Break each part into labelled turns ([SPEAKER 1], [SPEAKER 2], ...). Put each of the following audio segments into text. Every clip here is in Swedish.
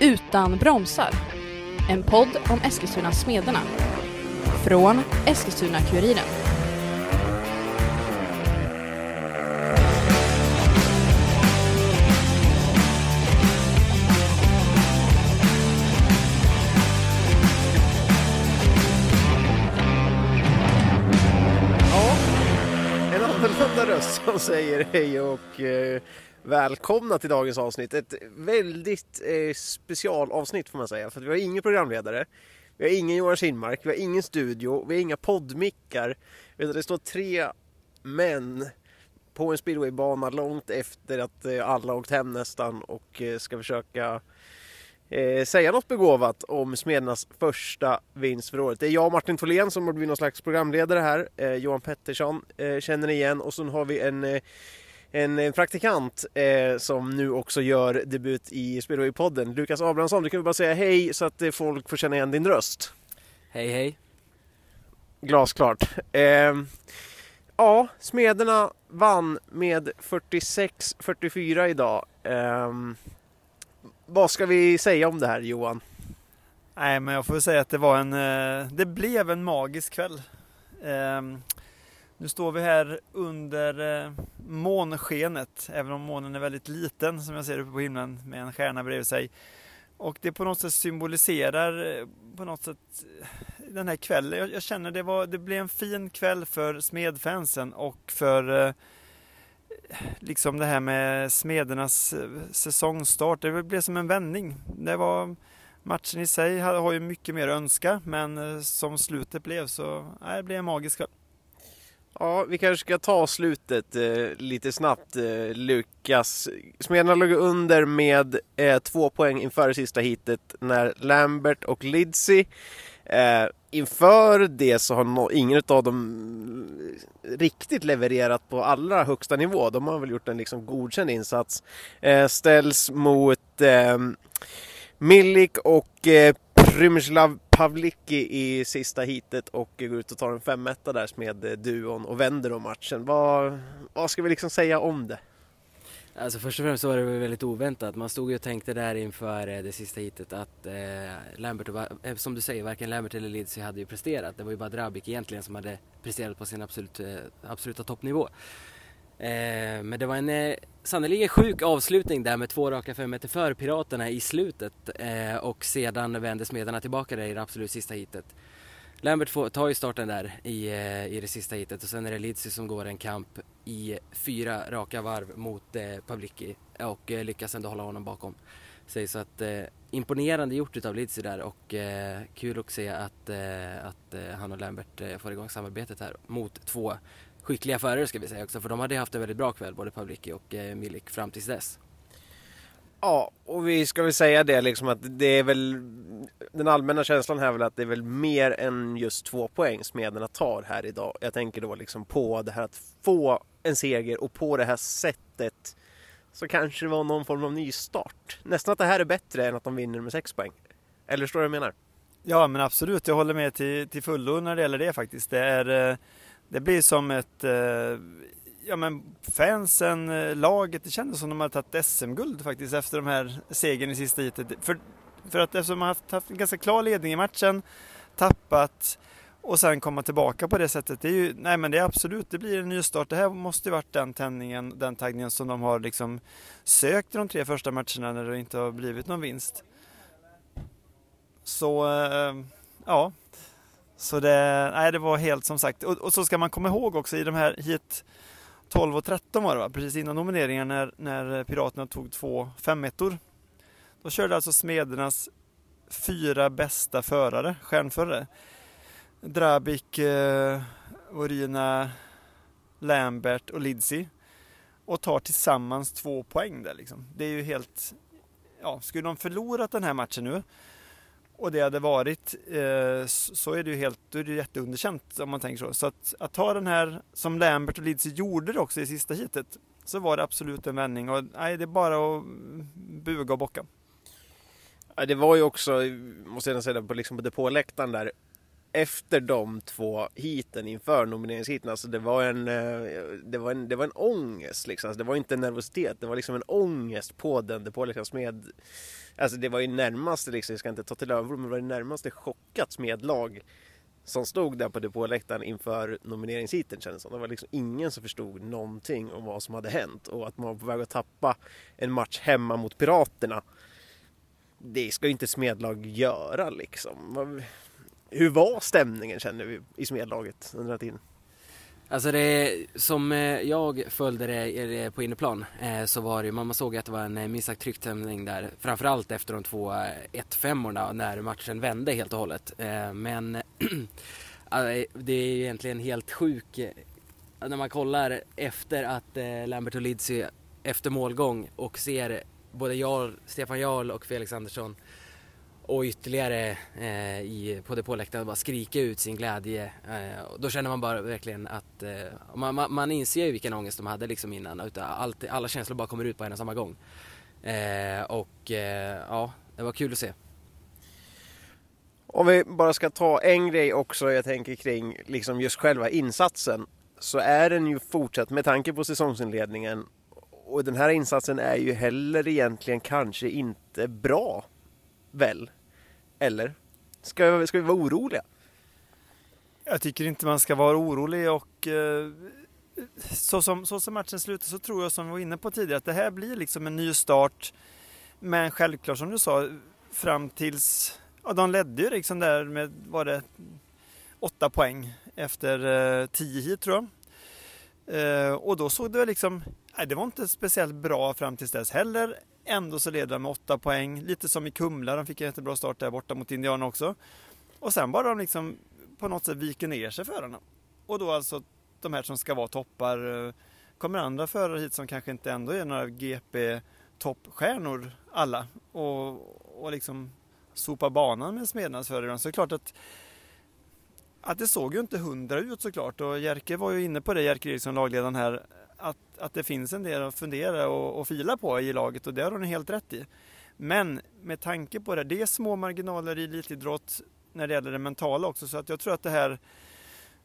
[SPEAKER 1] Utan bromsar. En podd om Eskilstuna Smederna. Från Eskilstuna-Kuriren.
[SPEAKER 2] Ja, en annorlunda röst som säger hej och eh, välkomna till dagens avsnitt. Ett väldigt eh, specialavsnitt får man säga. För att vi har ingen programledare, vi har ingen Johan Kinmark, vi har ingen studio, vi har inga poddmickar. Utan det står tre män på en speedwaybana långt efter att eh, alla åkt hem nästan och eh, ska försöka eh, säga något begåvat om Smedernas första vinst för året. Det är jag och Martin Tholén som har blivit någon slags programledare här. Eh, Johan Pettersson eh, känner ni igen och sen har vi en, eh, en, en praktikant eh, som nu också gör debut i Speedway-podden. Lukas Abrahamsson, du kan väl bara säga hej så att eh, folk får känna igen din röst.
[SPEAKER 3] Hej hej.
[SPEAKER 2] Glasklart. Eh, ja, Smederna vann med 46-44 idag. Eh, vad ska vi säga om det här Johan?
[SPEAKER 4] Nej, men jag får väl säga att det var en, eh, det blev en magisk kväll. Nu står vi här under eh, månskenet, även om månen är väldigt liten som jag ser uppe på himlen med en stjärna bredvid sig. Och det på något sätt symboliserar eh, på något sätt eh, den här kvällen. Jag, jag känner det var, det blev en fin kväll för smedfansen och för eh, liksom det här med smedernas eh, säsongstart. Det blev som en vändning. Det var matchen i sig har har ju mycket mer att önska, men eh, som slutet blev så nej, det blev en magisk kväll.
[SPEAKER 2] Ja, vi kanske ska ta slutet eh, lite snabbt. Eh, Lukas, Smederna låg under med eh, två poäng inför det sista hitet när Lambert och Lidsey eh, inför det så har no ingen av dem eh, riktigt levererat på allra högsta nivå. De har väl gjort en liksom godkänd insats. Eh, ställs mot eh, Milik och eh, eh, Pavlicki i sista hitet och går ut och tar en femetta där med eh, duon och vänder om matchen. Vad, vad ska vi liksom säga om det?
[SPEAKER 3] Alltså först och främst så var det väldigt oväntat. Man stod ju och tänkte där inför eh, det sista hitet att eh, Lambert, och, eh, som du säger, varken Lambert eller Lidsey hade ju presterat. Det var ju bara Drabik egentligen som hade presterat på sin absolut, absoluta toppnivå. Eh, men det var en eh, sannerligen sjuk avslutning där med två raka fem meter för Piraterna i slutet eh, och sedan vände Smederna tillbaka där i det absolut sista hitet. Lambert får, tar ju starten där i, eh, i det sista hitet och sen är det Lidsey som går en kamp i fyra raka varv mot eh, Pavlicki och eh, lyckas ändå hålla honom bakom sig. Så att eh, imponerande gjort utav Lidsey där och eh, kul att se att, eh, att eh, han och Lambert eh, får igång samarbetet här mot två skickliga förare ska vi säga också för de hade haft en väldigt bra kväll både Pavlicki och eh, Milik fram tills dess.
[SPEAKER 2] Ja, och vi ska väl säga det liksom att det är väl den allmänna känslan här är väl att det är väl mer än just två poäng Smederna tar här idag. Jag tänker då liksom på det här att få en seger och på det här sättet så kanske det var någon form av nystart. Nästan att det här är bättre än att de vinner med sex poäng. Eller förstår du vad jag menar?
[SPEAKER 4] Ja, men absolut, jag håller med till, till fullo när det gäller det faktiskt. Det, är, eh, det blir som ett, eh, ja men fansen, eh, laget, det kändes som de hade tagit SM-guld faktiskt efter de här segern i sista heatet. För, för att eftersom de har haft, haft en ganska klar ledning i matchen, tappat och sen komma tillbaka på det sättet. Det är ju, nej men det är absolut, det blir en nystart. Det här måste ju varit den tändningen, den taggningen som de har liksom sökt i de tre första matcherna när det inte har blivit någon vinst. Så, eh, ja. Så det, nej, det var helt som sagt. Och, och så ska man komma ihåg också i de här hit 12 och 13 var det va? Precis innan nomineringen när, när Piraterna tog två femettor. Då körde alltså Smedernas fyra bästa förare, stjärnförare. Drabik, eh, Orina, Lambert och Lidsey. Och tar tillsammans två poäng där liksom. Det är ju helt... Ja, skulle de förlorat den här matchen nu och det hade varit eh, så är det ju helt, då är det jätteunderkänt om man tänker så. Så att, att ta den här som Lambert och Lidsey gjorde också i sista hitet så var det absolut en vändning och nej, det är bara att buga och bocka.
[SPEAKER 2] Ja, det var ju också, måste jag säga, på, liksom på depåläktaren där efter de två hiten inför nomineringsheaten, alltså det var en, eh, det var en, det var en ångest liksom. Alltså det var inte en nervositet, det var liksom en ångest på den depåläktaren. Smed, liksom, alltså det var ju närmaste, liksom, jag ska inte ta till överord, men det var det närmaste chockat smedlag som stod där på depåläktaren inför nomineringsheaten kändes som. Det var liksom ingen som förstod någonting om vad som hade hänt och att man var på väg att tappa en match hemma mot Piraterna. Det ska ju inte smedlag göra liksom. Hur var stämningen känner vi i smedlaget under den här tiden?
[SPEAKER 3] Alltså det, som eh, jag följde det på inneplan eh, så var det, man såg att det var en eh, minst sagt tryckt stämning där. Framförallt efter de två 1-5orna när matchen vände helt och hållet. Men det är egentligen helt sjuk när man kollar efter att Lambert och Lidsey efter målgång och ser både Jarl, Stefan Jarl och Felix Andersson och ytterligare eh, i, på depåläktaren bara skrika ut sin glädje. Eh, då känner man bara verkligen att eh, man, man, man, inser ju vilken ångest de hade liksom innan. Utan allt, alla känslor bara kommer ut på en och samma gång. Eh, och eh, ja, det var kul att se.
[SPEAKER 2] Om vi bara ska ta en grej också jag tänker kring liksom just själva insatsen. Så är den ju fortsatt med tanke på säsongsinledningen. Och den här insatsen är ju heller egentligen kanske inte bra. Väl? Eller? Ska, ska vi vara oroliga?
[SPEAKER 4] Jag tycker inte man ska vara orolig och eh, så, som, så som matchen slutar så tror jag som vi var inne på tidigare att det här blir liksom en ny start. Men självklart som du sa fram tills, ja de ledde ju liksom där med, var det åtta poäng efter eh, tio hit tror jag. Eh, och då såg det liksom, nej, det var inte speciellt bra fram tills dess heller. Ändå så leder de med 8 poäng, lite som i Kumla, de fick en jättebra start där borta mot Indianerna också. Och sen bara de liksom på något sätt viker ner sig förarna. Och då alltså de här som ska vara toppar, eh, kommer andra förare hit som kanske inte ändå är några GP toppstjärnor alla och, och liksom sopa banan med Smedernas förare. Så det är klart att att det såg ju inte hundra ut såklart och Jerker var ju inne på det, Jerker Eriksson, lagledaren här, att, att det finns en del att fundera och, och fila på i laget och det har hon helt rätt i. Men med tanke på det, det är små marginaler i elitidrott när det gäller det mentala också så att jag tror att det här,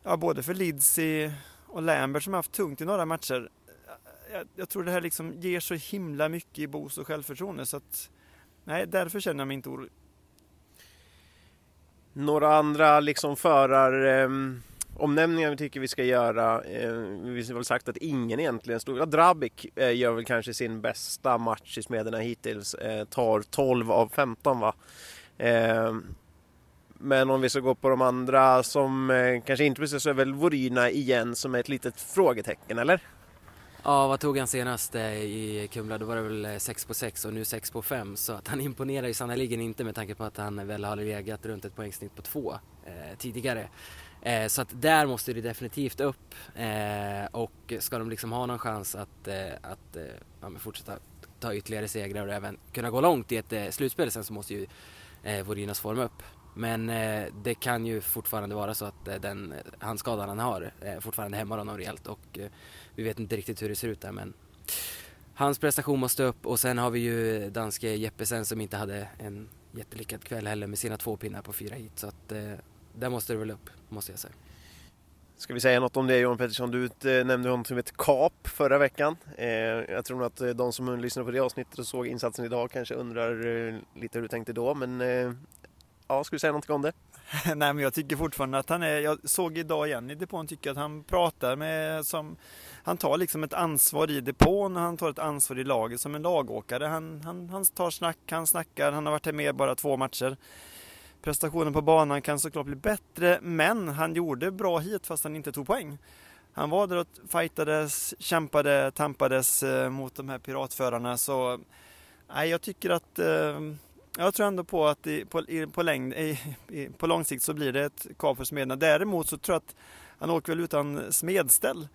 [SPEAKER 4] ja, både för Lidsey och Lambert som har haft tungt i några matcher, jag, jag tror det här liksom ger så himla mycket i boost och självförtroende så att nej, därför känner jag mig inte orolig.
[SPEAKER 2] Några andra liksom förar... Eh omnämningar vi tycker vi ska göra. Eh, vi har väl sagt att ingen egentligen stod... Ja, Drabik eh, gör väl kanske sin bästa match i Smederna hittills. Eh, tar 12 av 15 va. Eh, men om vi ska gå på de andra som eh, kanske inte precis så är väl Voryna igen som är ett litet frågetecken, eller?
[SPEAKER 3] Ja, vad tog han senast eh, i Kumla? Då var det väl eh, 6 på 6 och nu 6 på 5. Så att han imponerar ju sannerligen inte med tanke på att han väl har legat runt ett poängsnitt på 2 eh, tidigare. Eh, så att där måste det definitivt upp eh, och ska de liksom ha någon chans att, eh, att eh, ja, fortsätta ta ytterligare segrar och även kunna gå långt i ett eh, slutspel sen så måste ju eh, Vorinas form upp. Men eh, det kan ju fortfarande vara så att eh, den handskadan han har eh, fortfarande hämmar honom rejält och eh, vi vet inte riktigt hur det ser ut där men hans prestation måste upp och sen har vi ju danske Jeppesen som inte hade en jättelyckad kväll heller med sina två pinnar på fyra hit så att där måste det väl upp, måste jag säga.
[SPEAKER 2] Ska vi säga något om det Johan Pettersson? Du eh, nämnde honom som ett kap förra veckan. Eh, jag tror nog att eh, de som lyssnade på det avsnittet och såg insatsen idag kanske undrar lite hur du tänkte då. Men ja, ska vi säga något om det?
[SPEAKER 4] Nej men jag tycker fortfarande att han är, jag såg idag igen i depån, tycker att han pratar med som, han tar liksom ett ansvar i depån och han tar ett ansvar i laget som en lagåkare. Han, han, han tar snack, han snackar, han har varit med bara två matcher. Prestationen på banan kan såklart bli bättre, men han gjorde bra hit fast han inte tog poäng. Han var där och fightades, kämpade, tampades eh, mot de här piratförarna. Så nej, jag tycker att eh, jag tror ändå på att i, på, i, på, längd, i, i, på lång sikt så blir det ett kap för smederna. Däremot så tror jag att han åker väl utan smedställ.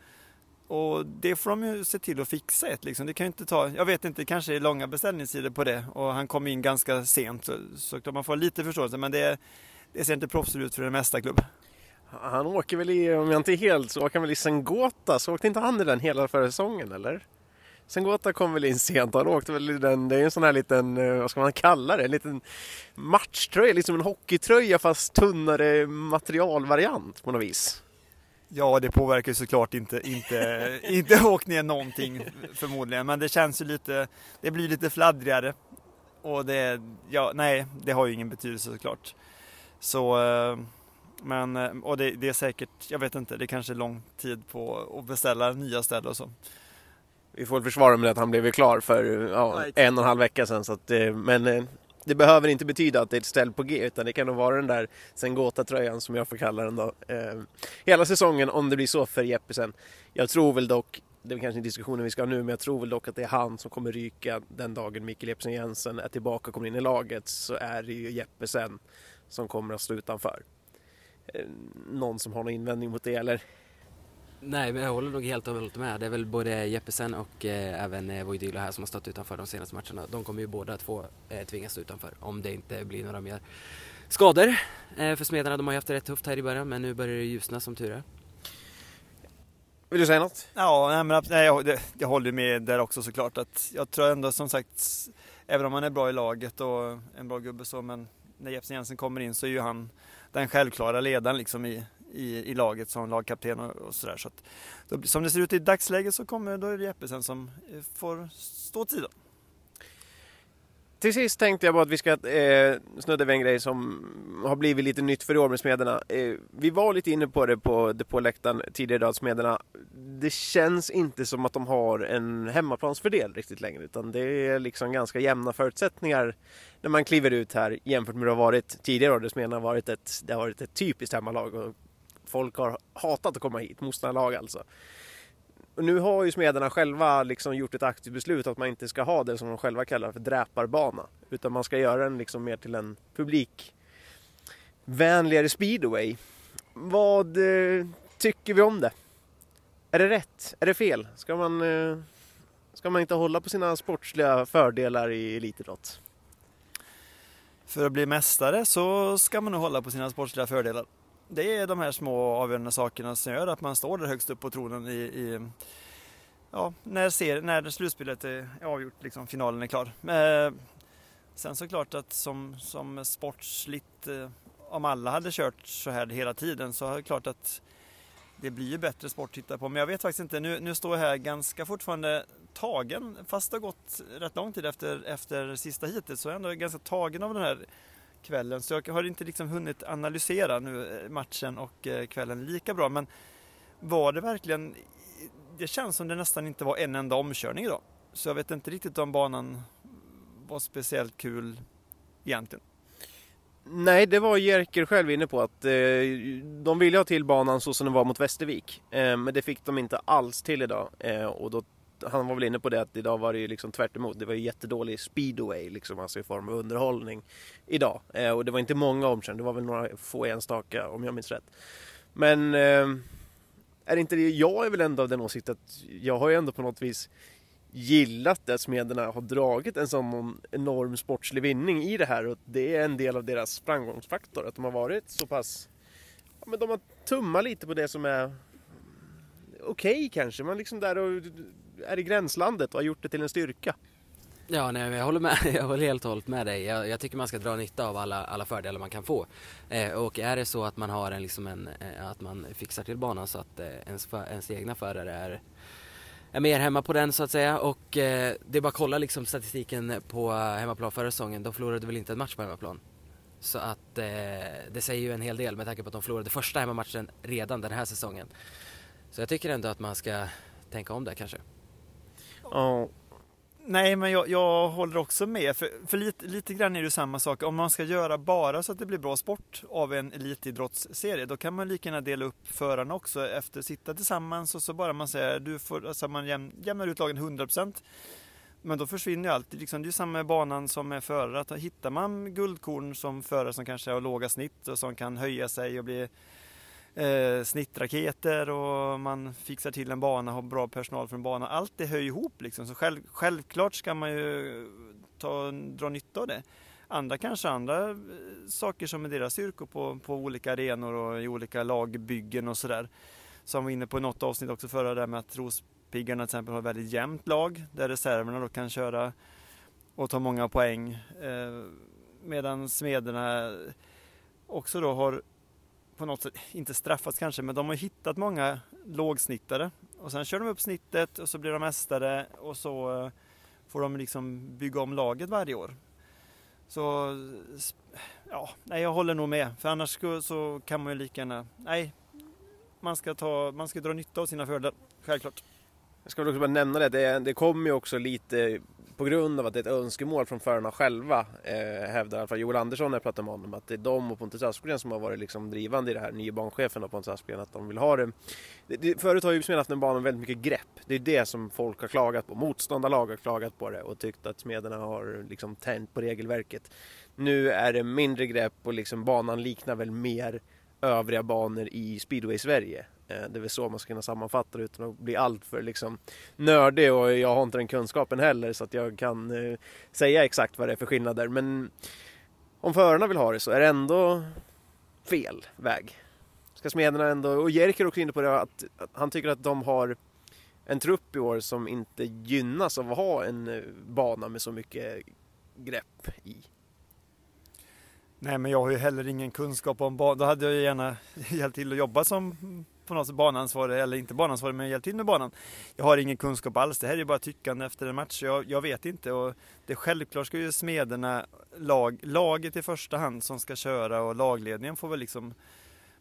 [SPEAKER 4] Och det får de ju se till att fixa ett liksom. Det kan ju inte ta, jag vet inte, kanske är långa beställningstider på det och han kom in ganska sent så, så man får lite förståelse men det, det ser inte proffsigt ut för den mesta klubb.
[SPEAKER 2] Han åker väl i, om jag inte är helt så åker han väl i Sengota, så åkte inte han i den hela förra säsongen eller? Sengota kom väl in sent. Han åkte väl i den, det är ju en sån här liten, eh, vad ska man kalla det, en liten matchtröja, liksom en hockeytröja fast tunnare materialvariant på något vis.
[SPEAKER 4] Ja, det påverkar ju såklart inte, inte, inte åkningen någonting förmodligen, men det känns ju lite, det blir lite fladdrigare. Och det, ja, nej, det har ju ingen betydelse såklart. Så, eh, men, eh, och det, det är säkert, jag vet inte, det kanske är lång tid på att beställa nya ställ och så.
[SPEAKER 2] Vi får försvara med att han blev klar för ja, en och en halv vecka sedan. Så att, eh, men det behöver inte betyda att det är ett ställ på G utan det kan nog vara den där Sengota-tröjan som jag får kalla den då. Ehm, hela säsongen om det blir så för Jeppesen. Jag tror väl dock det är kanske en diskussion vi ska ha nu, men jag tror väl dock att det är han som kommer ryka den dagen Mikael Jeppesen Jensen är tillbaka och kommer in i laget så är det ju Jeppesen som kommer att stå utanför. Eh, någon som har någon invändning mot det eller?
[SPEAKER 3] Nej, men jag håller nog helt och hållet med. Det är väl både Jeppesen och eh, även eh, Voidyla här som har stått utanför de senaste matcherna. De kommer ju båda att få eh, tvingas utanför om det inte blir några mer skador eh, för Smederna. De har ju haft det rätt tufft här i början men nu börjar det ljusna som tur är.
[SPEAKER 2] Vill du säga något?
[SPEAKER 4] Ja, nej, men, nej, jag, jag håller med där också såklart. Att jag tror ändå som sagt, även om han är bra i laget och en bra gubbe så, men när Jeppsen Jensen kommer in så är ju han den självklara ledaren liksom i, i, i laget som lagkapten och, och sådär. Så att, då, som det ser ut i dagsläget så kommer, då är det Jeppesen som eh, får stå åt sidan.
[SPEAKER 2] Till sist tänkte jag bara att vi ska eh, snudda vid en grej som har blivit lite nytt för i år med Smederna. Eh, vi var lite inne på det på depåläktaren tidigare idag, Smederna. Det känns inte som att de har en hemmaplansfördel riktigt längre utan det är liksom ganska jämna förutsättningar när man kliver ut här jämfört med hur det har varit tidigare år. Smederna har varit ett, det har varit ett typiskt hemmalag och folk har hatat att komma hit, motståndarlag alltså. Och nu har ju smederna själva liksom gjort ett aktivt beslut att man inte ska ha det som de själva kallar för dräparbana. Utan man ska göra den liksom mer till en publikvänligare speedway. Vad eh, tycker vi om det? Är det rätt? Är det fel? Ska man, eh, ska man inte hålla på sina sportsliga fördelar i elitidrott?
[SPEAKER 4] För att bli mästare så ska man nog hålla på sina sportsliga fördelar det är de här små avgörande sakerna som gör att man står där högst upp på tronen i, i ja, när, ser, när slutspelet är avgjort, liksom, finalen är klar. Eh, sen såklart att som, som sportsligt, eh, om alla hade kört så här hela tiden så är det klart att det blir ju bättre sport att titta på. Men jag vet faktiskt inte, nu, nu står jag här ganska fortfarande tagen, fast det har gått rätt lång tid efter, efter sista hitet så är jag ändå ganska tagen av den här kvällen. Så jag har inte liksom hunnit analysera nu eh, matchen och eh, kvällen lika bra. Men var det verkligen... Det känns som det nästan inte var en enda omkörning idag. Så jag vet inte riktigt om banan var speciellt kul egentligen.
[SPEAKER 2] Nej, det var Jerker själv inne på att eh, de ville ha till banan så som den var mot Västervik. Eh, men det fick de inte alls till idag. Eh, och då han var väl inne på det att idag var det ju liksom tvärt emot. Det var ju jättedålig speedway liksom, alltså i form av underhållning idag. Eh, och det var inte många omkörningar, det var väl några få enstaka om jag minns rätt. Men eh, är det inte det, jag är väl ändå av den åsikten att jag har ju ändå på något vis gillat att Smederna har dragit en sån enorm sportslig vinning i det här och det är en del av deras framgångsfaktor. Att de har varit så pass, ja men de har tummat lite på det som är okej okay, kanske. Man liksom där och är i gränslandet och har gjort det till en styrka.
[SPEAKER 3] Ja, nej, jag håller med. Jag håller helt och hållet med dig. Jag, jag, tycker man ska dra nytta av alla, alla fördelar man kan få. Eh, och är det så att man har en, liksom en, eh, att man fixar till banan så att eh, ens, ens egna förare är, är mer hemma på den så att säga. Och eh, det är bara att kolla liksom statistiken på eh, hemmaplan förra säsongen. De förlorade väl inte en match på hemmaplan. Så att eh, det säger ju en hel del med tanke på att de förlorade första hemmamatchen redan den här säsongen. Så jag tycker ändå att man ska tänka om där kanske.
[SPEAKER 4] Ja. Nej, men jag, jag, håller också med. För, för lite, lite grann är det samma sak. Om man ska göra bara så att det blir bra sport av en elitidrottsserie, då kan man lika gärna dela upp förarna också efter sitta tillsammans och så bara man säger, du får, alltså man jäm, jämnar ut lagen 100%. Men då försvinner ju allt. liksom, det är ju samma med banan som med förare. Hittar man guldkorn som förare som kanske har låga snitt och som kan höja sig och bli eh, snittraketer och man fixar till en bana, har bra personal för en bana. Allt det hör ihop liksom. Så själv, självklart ska man ju ta, dra nytta av det. Andra kanske andra eh, saker som är deras styrkor på, på olika arenor och i olika lagbyggen och sådär. Som var inne på i något avsnitt också förra där med att Rospiggarna till exempel har ett väldigt jämnt lag där reserverna då kan köra och ta många poäng. Eh, medan Smederna också då har på något sätt, inte straffats kanske, men de har hittat många lågsnittare. Och sen kör de upp snittet och så blir de mästare och så eh, får de liksom bygga om laget varje år. Så ja, nej, jag håller nog med. För annars så kan man ju lika gärna, nej, man ska, ta, man ska dra nytta av sina fördelar, självklart.
[SPEAKER 2] Jag ska väl också bara nämna det, det, det kommer ju också lite på grund av att det är ett önskemål från förarna själva eh, hävdar i alla fall Joel Andersson när jag pratar med honom att det är de och Pontus Aspgren som har varit liksom drivande i det här, nye banchefen och Pontus Aspgren, att de vill ha det. det, det förut har ju haft en bana med väldigt mycket grepp. Det är det som folk har klagat på. Motståndarlag har klagat på det och tyckt att Smederna har liksom tänt på regelverket. Nu är det mindre grepp och liksom banan liknar väl mer övriga banor i speedway Sverige. Eh, det är väl så man ska kunna sammanfatta det utan att bli alltför liksom nördig och jag har inte den kunskapen heller så att jag kan eh, säga exakt vad det är för skillnader. Men om förarna vill ha det så är det ändå fel väg. Ska smederna ändå, och Jerker också inne på det att, att han tycker att de har en trupp i år som inte gynnas av att ha en eh, bana med så mycket grepp i.
[SPEAKER 4] Nej men jag har ju heller ingen kunskap om bana. Då hade jag gärna hjälpt till att jobba som på något sätt banansvarig, eller inte banansvarig men hjälpt till med banan. Jag har ingen kunskap alls. Det här är bara tyckande efter en match. Jag, jag vet inte och det självklart ska ju smederna, lag, laget i första hand som ska köra och lagledningen får väl liksom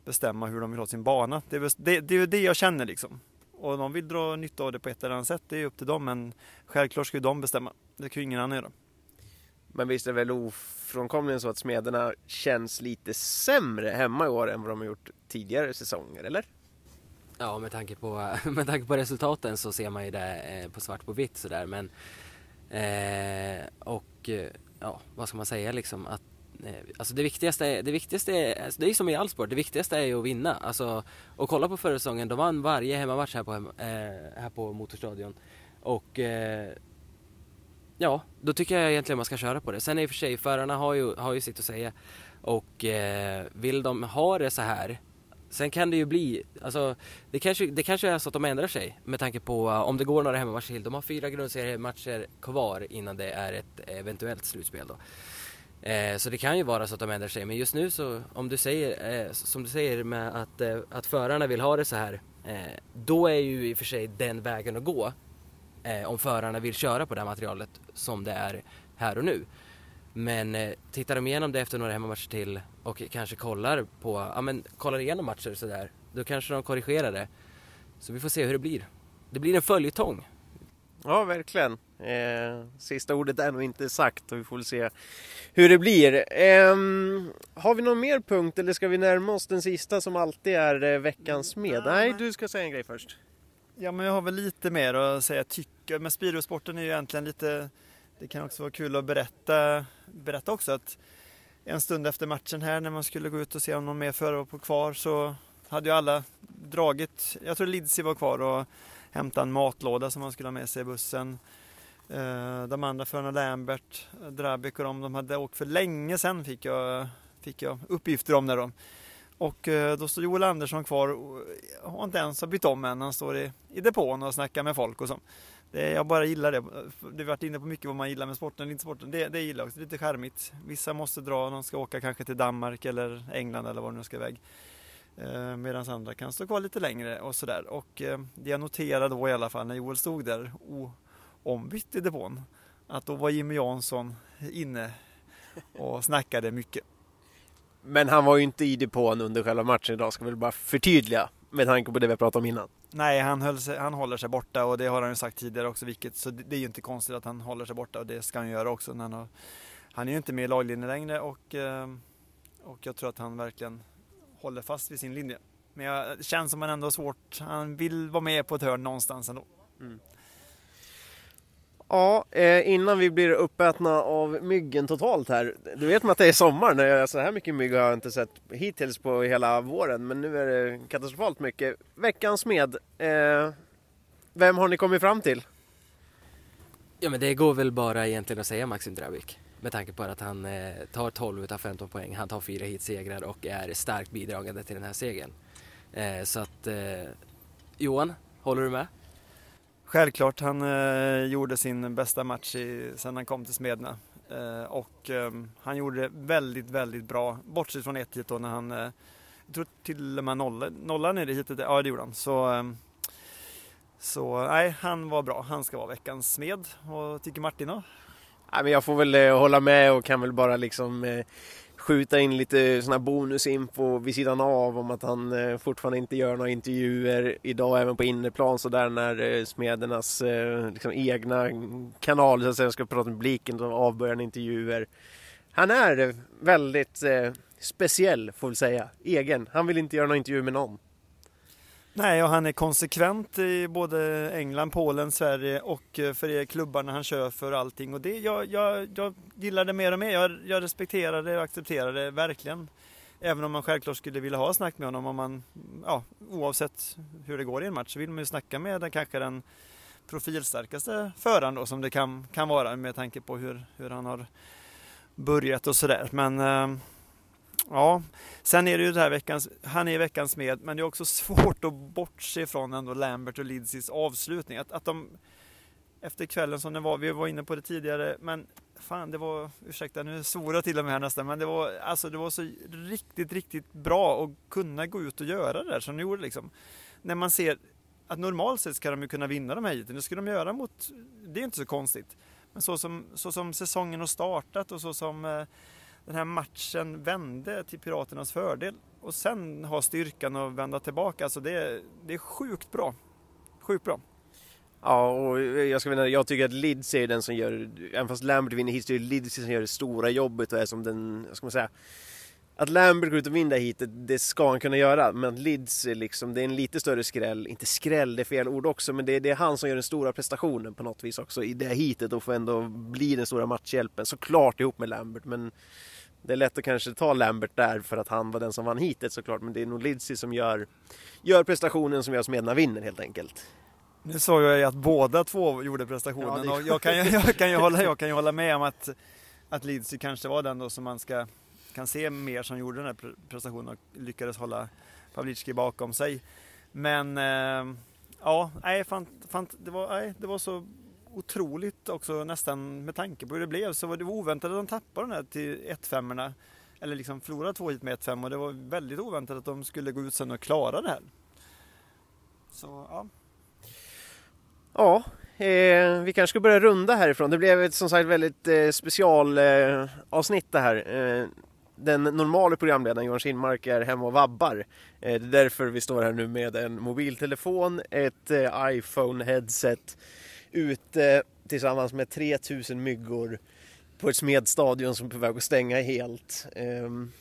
[SPEAKER 4] bestämma hur de vill ha sin bana. Det är det, det, är det jag känner liksom. Och om de vill dra nytta av det på ett eller annat sätt, det är upp till dem. Men självklart ska ju de bestämma. Det kan ju ingen annan göra.
[SPEAKER 2] Men visst är det väl ofrånkomligen så att smederna känns lite sämre hemma i år än vad de har gjort tidigare säsonger, eller?
[SPEAKER 3] Ja, med tanke på, med tanke på resultaten så ser man ju det eh, på svart på vitt sådär. Men, eh, och eh, ja, vad ska man säga liksom att eh, Alltså det viktigaste, det viktigaste är, alltså det är som i all sport, det viktigaste är ju att vinna. Alltså, och kolla på förra säsongen, de vann varje hemmamatch här på, hem, eh, här på Motorstadion. Och eh, ja, då tycker jag egentligen man ska köra på det. Sen i och för sig, förarna har ju, har ju sitt att säga. Och eh, vill de ha det så här Sen kan det ju bli, alltså det kanske, det kanske är så att de ändrar sig med tanke på uh, om det går några hemmamatcher till. De har fyra grundseriematcher kvar innan det är ett eventuellt slutspel då. Eh, så det kan ju vara så att de ändrar sig. Men just nu så, om du säger, eh, som du säger med att, eh, att förarna vill ha det så här. Eh, då är ju i och för sig den vägen att gå. Eh, om förarna vill köra på det här materialet som det är här och nu. Men eh, tittar de igenom det efter några hemmamatcher till och kanske kollar på, ja men kollar igenom matcher sådär, då kanske de korrigerar det. Så vi får se hur det blir. Det blir en följetong.
[SPEAKER 2] Ja, verkligen. Eh, sista ordet är nog inte sagt och vi får väl se hur det blir. Eh, har vi någon mer punkt eller ska vi närma oss den sista som alltid är eh, veckans med? Nej, du ska säga en grej först.
[SPEAKER 4] Ja, men jag har väl lite mer att säga tycker. Men speedosporten är ju egentligen lite det kan också vara kul att berätta, berätta också att en stund efter matchen här när man skulle gå ut och se om någon mer förare var på kvar så hade ju alla dragit, jag tror Lidsi var kvar och hämtade en matlåda som man skulle ha med sig i bussen. Eh, de andra förarna, Lambert, Drabik och de, de hade åkt för länge sedan fick jag, fick jag uppgifter om det då. Och eh, då står Joel Andersson kvar och har inte ens bytt om än. Han står i, i depån och snackar med folk och så. Det, jag bara gillar det. Du har varit inne på mycket vad man gillar med sporten inte sporten. Det, det gillar jag också. Lite charmigt. Vissa måste dra, de ska åka kanske till Danmark eller England eller var de nu ska iväg. Eh, Medan andra kan stå kvar lite längre och sådär. Och eh, det jag noterade då i alla fall när Joel stod där ombytt i depån. Att då var Jimmy Jansson inne och snackade mycket.
[SPEAKER 2] Men han var ju inte i depån under själva matchen idag, ska vi bara förtydliga. Med tanke på det vi pratat om innan.
[SPEAKER 4] Nej, han, sig, han håller sig borta och det har han ju sagt tidigare också. Vilket, så det, det är ju inte konstigt att han håller sig borta och det ska han göra också. När han, har, han är ju inte med i laglinjen längre och, ehm, och jag tror att han verkligen håller fast vid sin linje. Men jag, det känns som att han ändå har svårt. Han vill vara med på ett hörn någonstans ändå. Mm.
[SPEAKER 2] Ja, eh, innan vi blir uppätna av myggen totalt här. Du vet att det är sommar, när jag, så här mycket mygg har jag inte sett hittills på hela våren. Men nu är det katastrofalt mycket. Veckans med. Eh, vem har ni kommit fram till?
[SPEAKER 3] Ja men det går väl bara egentligen att säga Maxim Drabik. Med tanke på att han eh, tar 12 utav 15 poäng, han tar fyra hitsegrar och är starkt bidragande till den här segern. Eh, så att, eh, Johan, håller du med?
[SPEAKER 4] Självklart, han eh, gjorde sin bästa match i, sen han kom till Smedna. Eh, och eh, han gjorde det väldigt, väldigt bra. Bortsett från ett hit då när han, eh, jag tror till och med noll, nollan ner det hitet. Ja, det gjorde han. Så, ehm, så nej, han var bra. Han ska vara veckans smed. Vad tycker Martin då?
[SPEAKER 2] Nej, men jag får väl eh, hålla med och kan väl bara liksom eh, skjuta in lite sån här bonusinfo vid sidan av om att han eh, fortfarande inte gör några intervjuer idag även på innerplan så där när eh, Smedernas eh, liksom egna kanal så att säga ska prata med publiken och avbörjar han intervjuer. Han är väldigt eh, speciell får vi säga, egen. Han vill inte göra några intervjuer med någon.
[SPEAKER 4] Nej, och han är konsekvent i både England, Polen, Sverige och eh, för er klubbarna han kör för allting. Och det, jag, jag, jag gillar det mer och mer. Jag, jag respekterar det och accepterar det verkligen. Även om man självklart skulle vilja ha snack med honom om man, ja, oavsett hur det går i en match så vill man ju snacka med den kanske den profilstarkaste föraren då som det kan, kan vara med tanke på hur, hur han har börjat och sådär. Men eh, Ja, sen är det ju det här veckans, han är veckans med, men det är också svårt att bortse från ändå Lambert och Lidsis avslutning. Att, att de efter kvällen som det var, vi var inne på det tidigare, men fan det var, ursäkta nu svor jag till och med här nästan, men det var, alltså det var så riktigt, riktigt bra att kunna gå ut och göra det där som de gjorde liksom. När man ser att normalt sett ska de ju kunna vinna de här heaten, det ska de göra mot, det är inte så konstigt. Men så som, så som säsongen har startat och så som eh, den här matchen vände till Piraternas fördel och sen ha styrkan att vända tillbaka. Alltså det, det är sjukt bra. Sjukt bra.
[SPEAKER 2] Ja, och jag, ska mena, jag tycker att Lids är den som gör, även fast Lambert vinner hit, så är det Lids som gör det stora jobbet och är som den, vad ska man säga, att Lambert går ut och vinner hit, det ska han kunna göra. Men att Lids är liksom, det är en lite större skräll, inte skräll, det är fel ord också, men det är, det är han som gör den stora prestationen på något vis också i det hitet och får ändå bli den stora matchhjälpen. Såklart ihop med Lambert, men det är lätt att kanske ta Lambert där för att han var den som vann hitet såklart, men det är nog Lidsey som gör, gör prestationen som gör att Smedna vinner helt enkelt.
[SPEAKER 4] Nu såg jag ju att båda två gjorde prestationen ja, och jag kan, ju, jag, kan ju hålla, jag kan ju hålla med om att, att Lidsey kanske var den då som man ska, kan se mer som gjorde den här prestationen och lyckades hålla Pavlicki bakom sig. Men eh, ja, nej, fan, fan, det, var, nej, det var så otroligt också nästan med tanke på hur det blev så var det oväntat att de tappade den här till 1-5 eller liksom förlorade två hit med 1-5 och det var väldigt oväntat att de skulle gå ut sen och klara det här. Så ja.
[SPEAKER 2] Ja, eh, vi kanske ska börja runda härifrån. Det blev ett som sagt väldigt eh, specialavsnitt eh, det här. Eh, den normala programledaren Johan Kinmark är hemma och vabbar. Eh, det är därför vi står här nu med en mobiltelefon, ett eh, iPhone-headset ute tillsammans med 3000 myggor på ett smedstadion som är på väg att stänga helt. Ehm,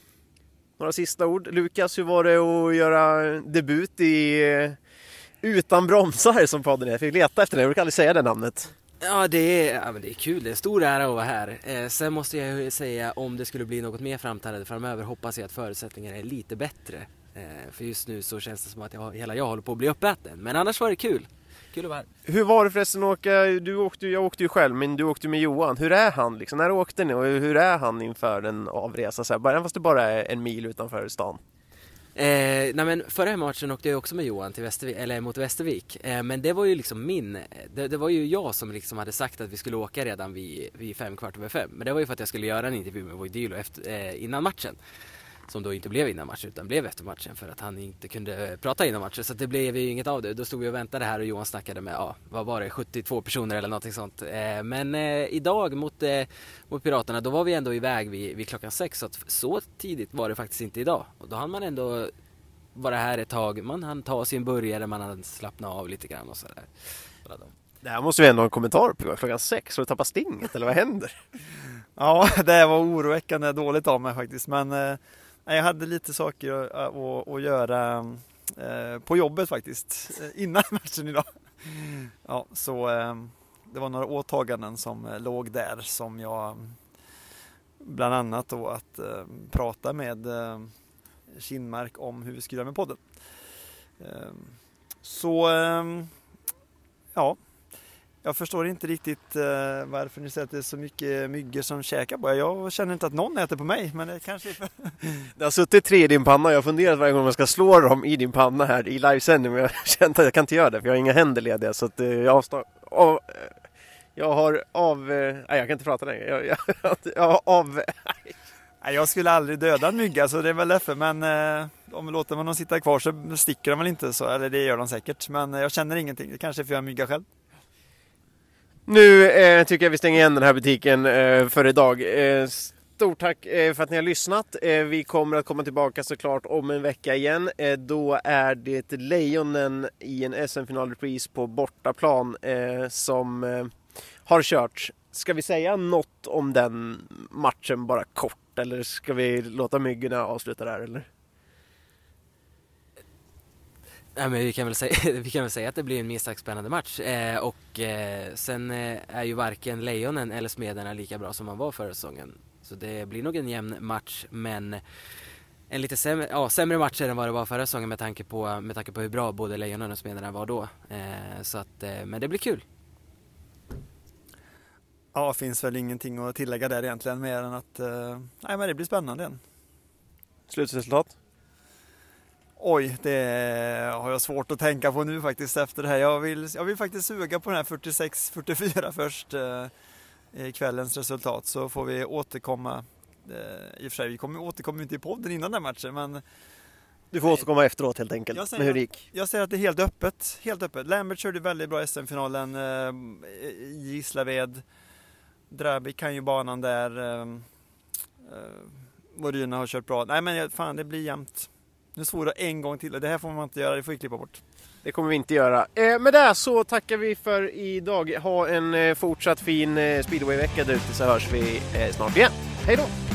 [SPEAKER 2] några sista ord. Lukas, hur var det att göra debut i eh, Utan bromsar som podden är? Jag fick leta efter det, jag brukar aldrig säga det namnet.
[SPEAKER 3] Ja det, är, ja, men det är kul, det är en stor ära att vara här. Eh, sen måste jag säga om det skulle bli något mer framträdande framöver hoppas jag att förutsättningarna är lite bättre. Eh, för just nu så känns det som att jag, hela jag håller på att bli uppäten. Men annars var det kul. Kul att vara här.
[SPEAKER 2] Hur var det förresten att åka, du åkte, jag åkte ju själv men du åkte med Johan. Hur är han liksom? När åkte ni och hur är han inför en avresa? Så här, även fast det bara är en mil utanför stan.
[SPEAKER 3] Eh, nej men förra matchen åkte jag också med Johan till Västervik, eller mot Västervik. Eh, men det var ju liksom min, det, det, var ju jag som liksom hade sagt att vi skulle åka redan vid, vid fem, kvart över fem. Men det var ju för att jag skulle göra en intervju med Voidilo efter, eh, innan matchen som då inte blev innan matchen utan blev efter matchen för att han inte kunde prata innan matchen så det blev ju inget av det. Då stod vi och väntade här och Johan snackade med, ja vad var det, 72 personer eller någonting sånt. Eh, men eh, idag mot, eh, mot Piraterna då var vi ändå iväg vid, vid klockan sex så att så tidigt var det faktiskt inte idag. Och då hann man ändå vara här ett tag, man hann ta sin burgare, man hann slappna av lite grann och sådär.
[SPEAKER 2] Det här måste vi ändå ha en kommentar på. Klockan sex, har du tappat stinget eller vad händer?
[SPEAKER 4] Ja, det var oroväckande dåligt av mig faktiskt. Men jag hade lite saker att, att, att göra eh, på jobbet faktiskt eh, innan matchen idag. Ja, så eh, det var några åtaganden som låg där som jag bland annat då att prata med Kinmark om hur vi skulle göra med podden. Så ja, jag förstår inte riktigt eh, varför ni säger att det är så mycket myggor som käkar på er. Jag känner inte att någon äter på mig, men det kanske är för...
[SPEAKER 2] Det har suttit tre i din panna och jag har funderat varje gång jag ska slå dem i din panna här i livesändning men jag känt att jag kan inte göra det för jag har inga händer lediga så att eh, jag avstår. Av, eh, jag har av... eh, Nej, jag kan inte prata längre. Jag, jag, jag har av...
[SPEAKER 4] Nej, jag skulle aldrig döda en mygga så det är väl därför men eh, om låter man dem sitta kvar så sticker de väl inte så, eller det gör de säkert. Men eh, jag känner ingenting, det kanske är för jag är mygga själv.
[SPEAKER 2] Nu eh, tycker jag vi stänger igen den här butiken eh, för idag. Eh, stort tack eh, för att ni har lyssnat. Eh, vi kommer att komma tillbaka såklart om en vecka igen. Eh, då är det Lejonen i en SM-finalrepris på bortaplan som har körts. Ska vi säga något om den matchen bara kort eller ska vi låta myggorna avsluta där eller?
[SPEAKER 3] Nej, men vi, kan väl säga, vi kan väl säga att det blir en minst sagt spännande match. Eh, och eh, sen eh, är ju varken Lejonen eller Smederna lika bra som man var förra säsongen. Så det blir nog en jämn match men en lite sämre, ja, sämre match än vad det var förra säsongen med tanke på, med tanke på hur bra både Lejonen och Smederna var då. Eh, så att, eh, men det blir kul.
[SPEAKER 4] Ja, finns väl ingenting att tillägga där egentligen mer än att eh, nej, men det blir spännande.
[SPEAKER 2] Slutresultat?
[SPEAKER 4] Oj, det har jag svårt att tänka på nu faktiskt efter det här. Jag vill, jag vill faktiskt suga på den här 46-44 först eh, kvällens resultat så får vi återkomma. Eh, I och för sig, vi kommer återkomma inte i podden innan den matchen men
[SPEAKER 2] Du får återkomma efteråt helt enkelt
[SPEAKER 4] Jag säger
[SPEAKER 2] med hur det gick.
[SPEAKER 4] jag säger att det är helt öppet. Helt öppet. Lambert körde väldigt bra SM-finalen eh, i Gislaved. Drabi kan ju banan där. Eh, eh, Voryna har kört bra. Nej men fan det blir jämnt. Nu svor jag en gång till och det här får man inte göra, det får vi klippa bort.
[SPEAKER 2] Det kommer vi inte göra. Eh, med det så tackar vi för idag. Ha en eh, fortsatt fin eh, speedwayvecka där ute så hörs vi eh, snart igen. Hej då!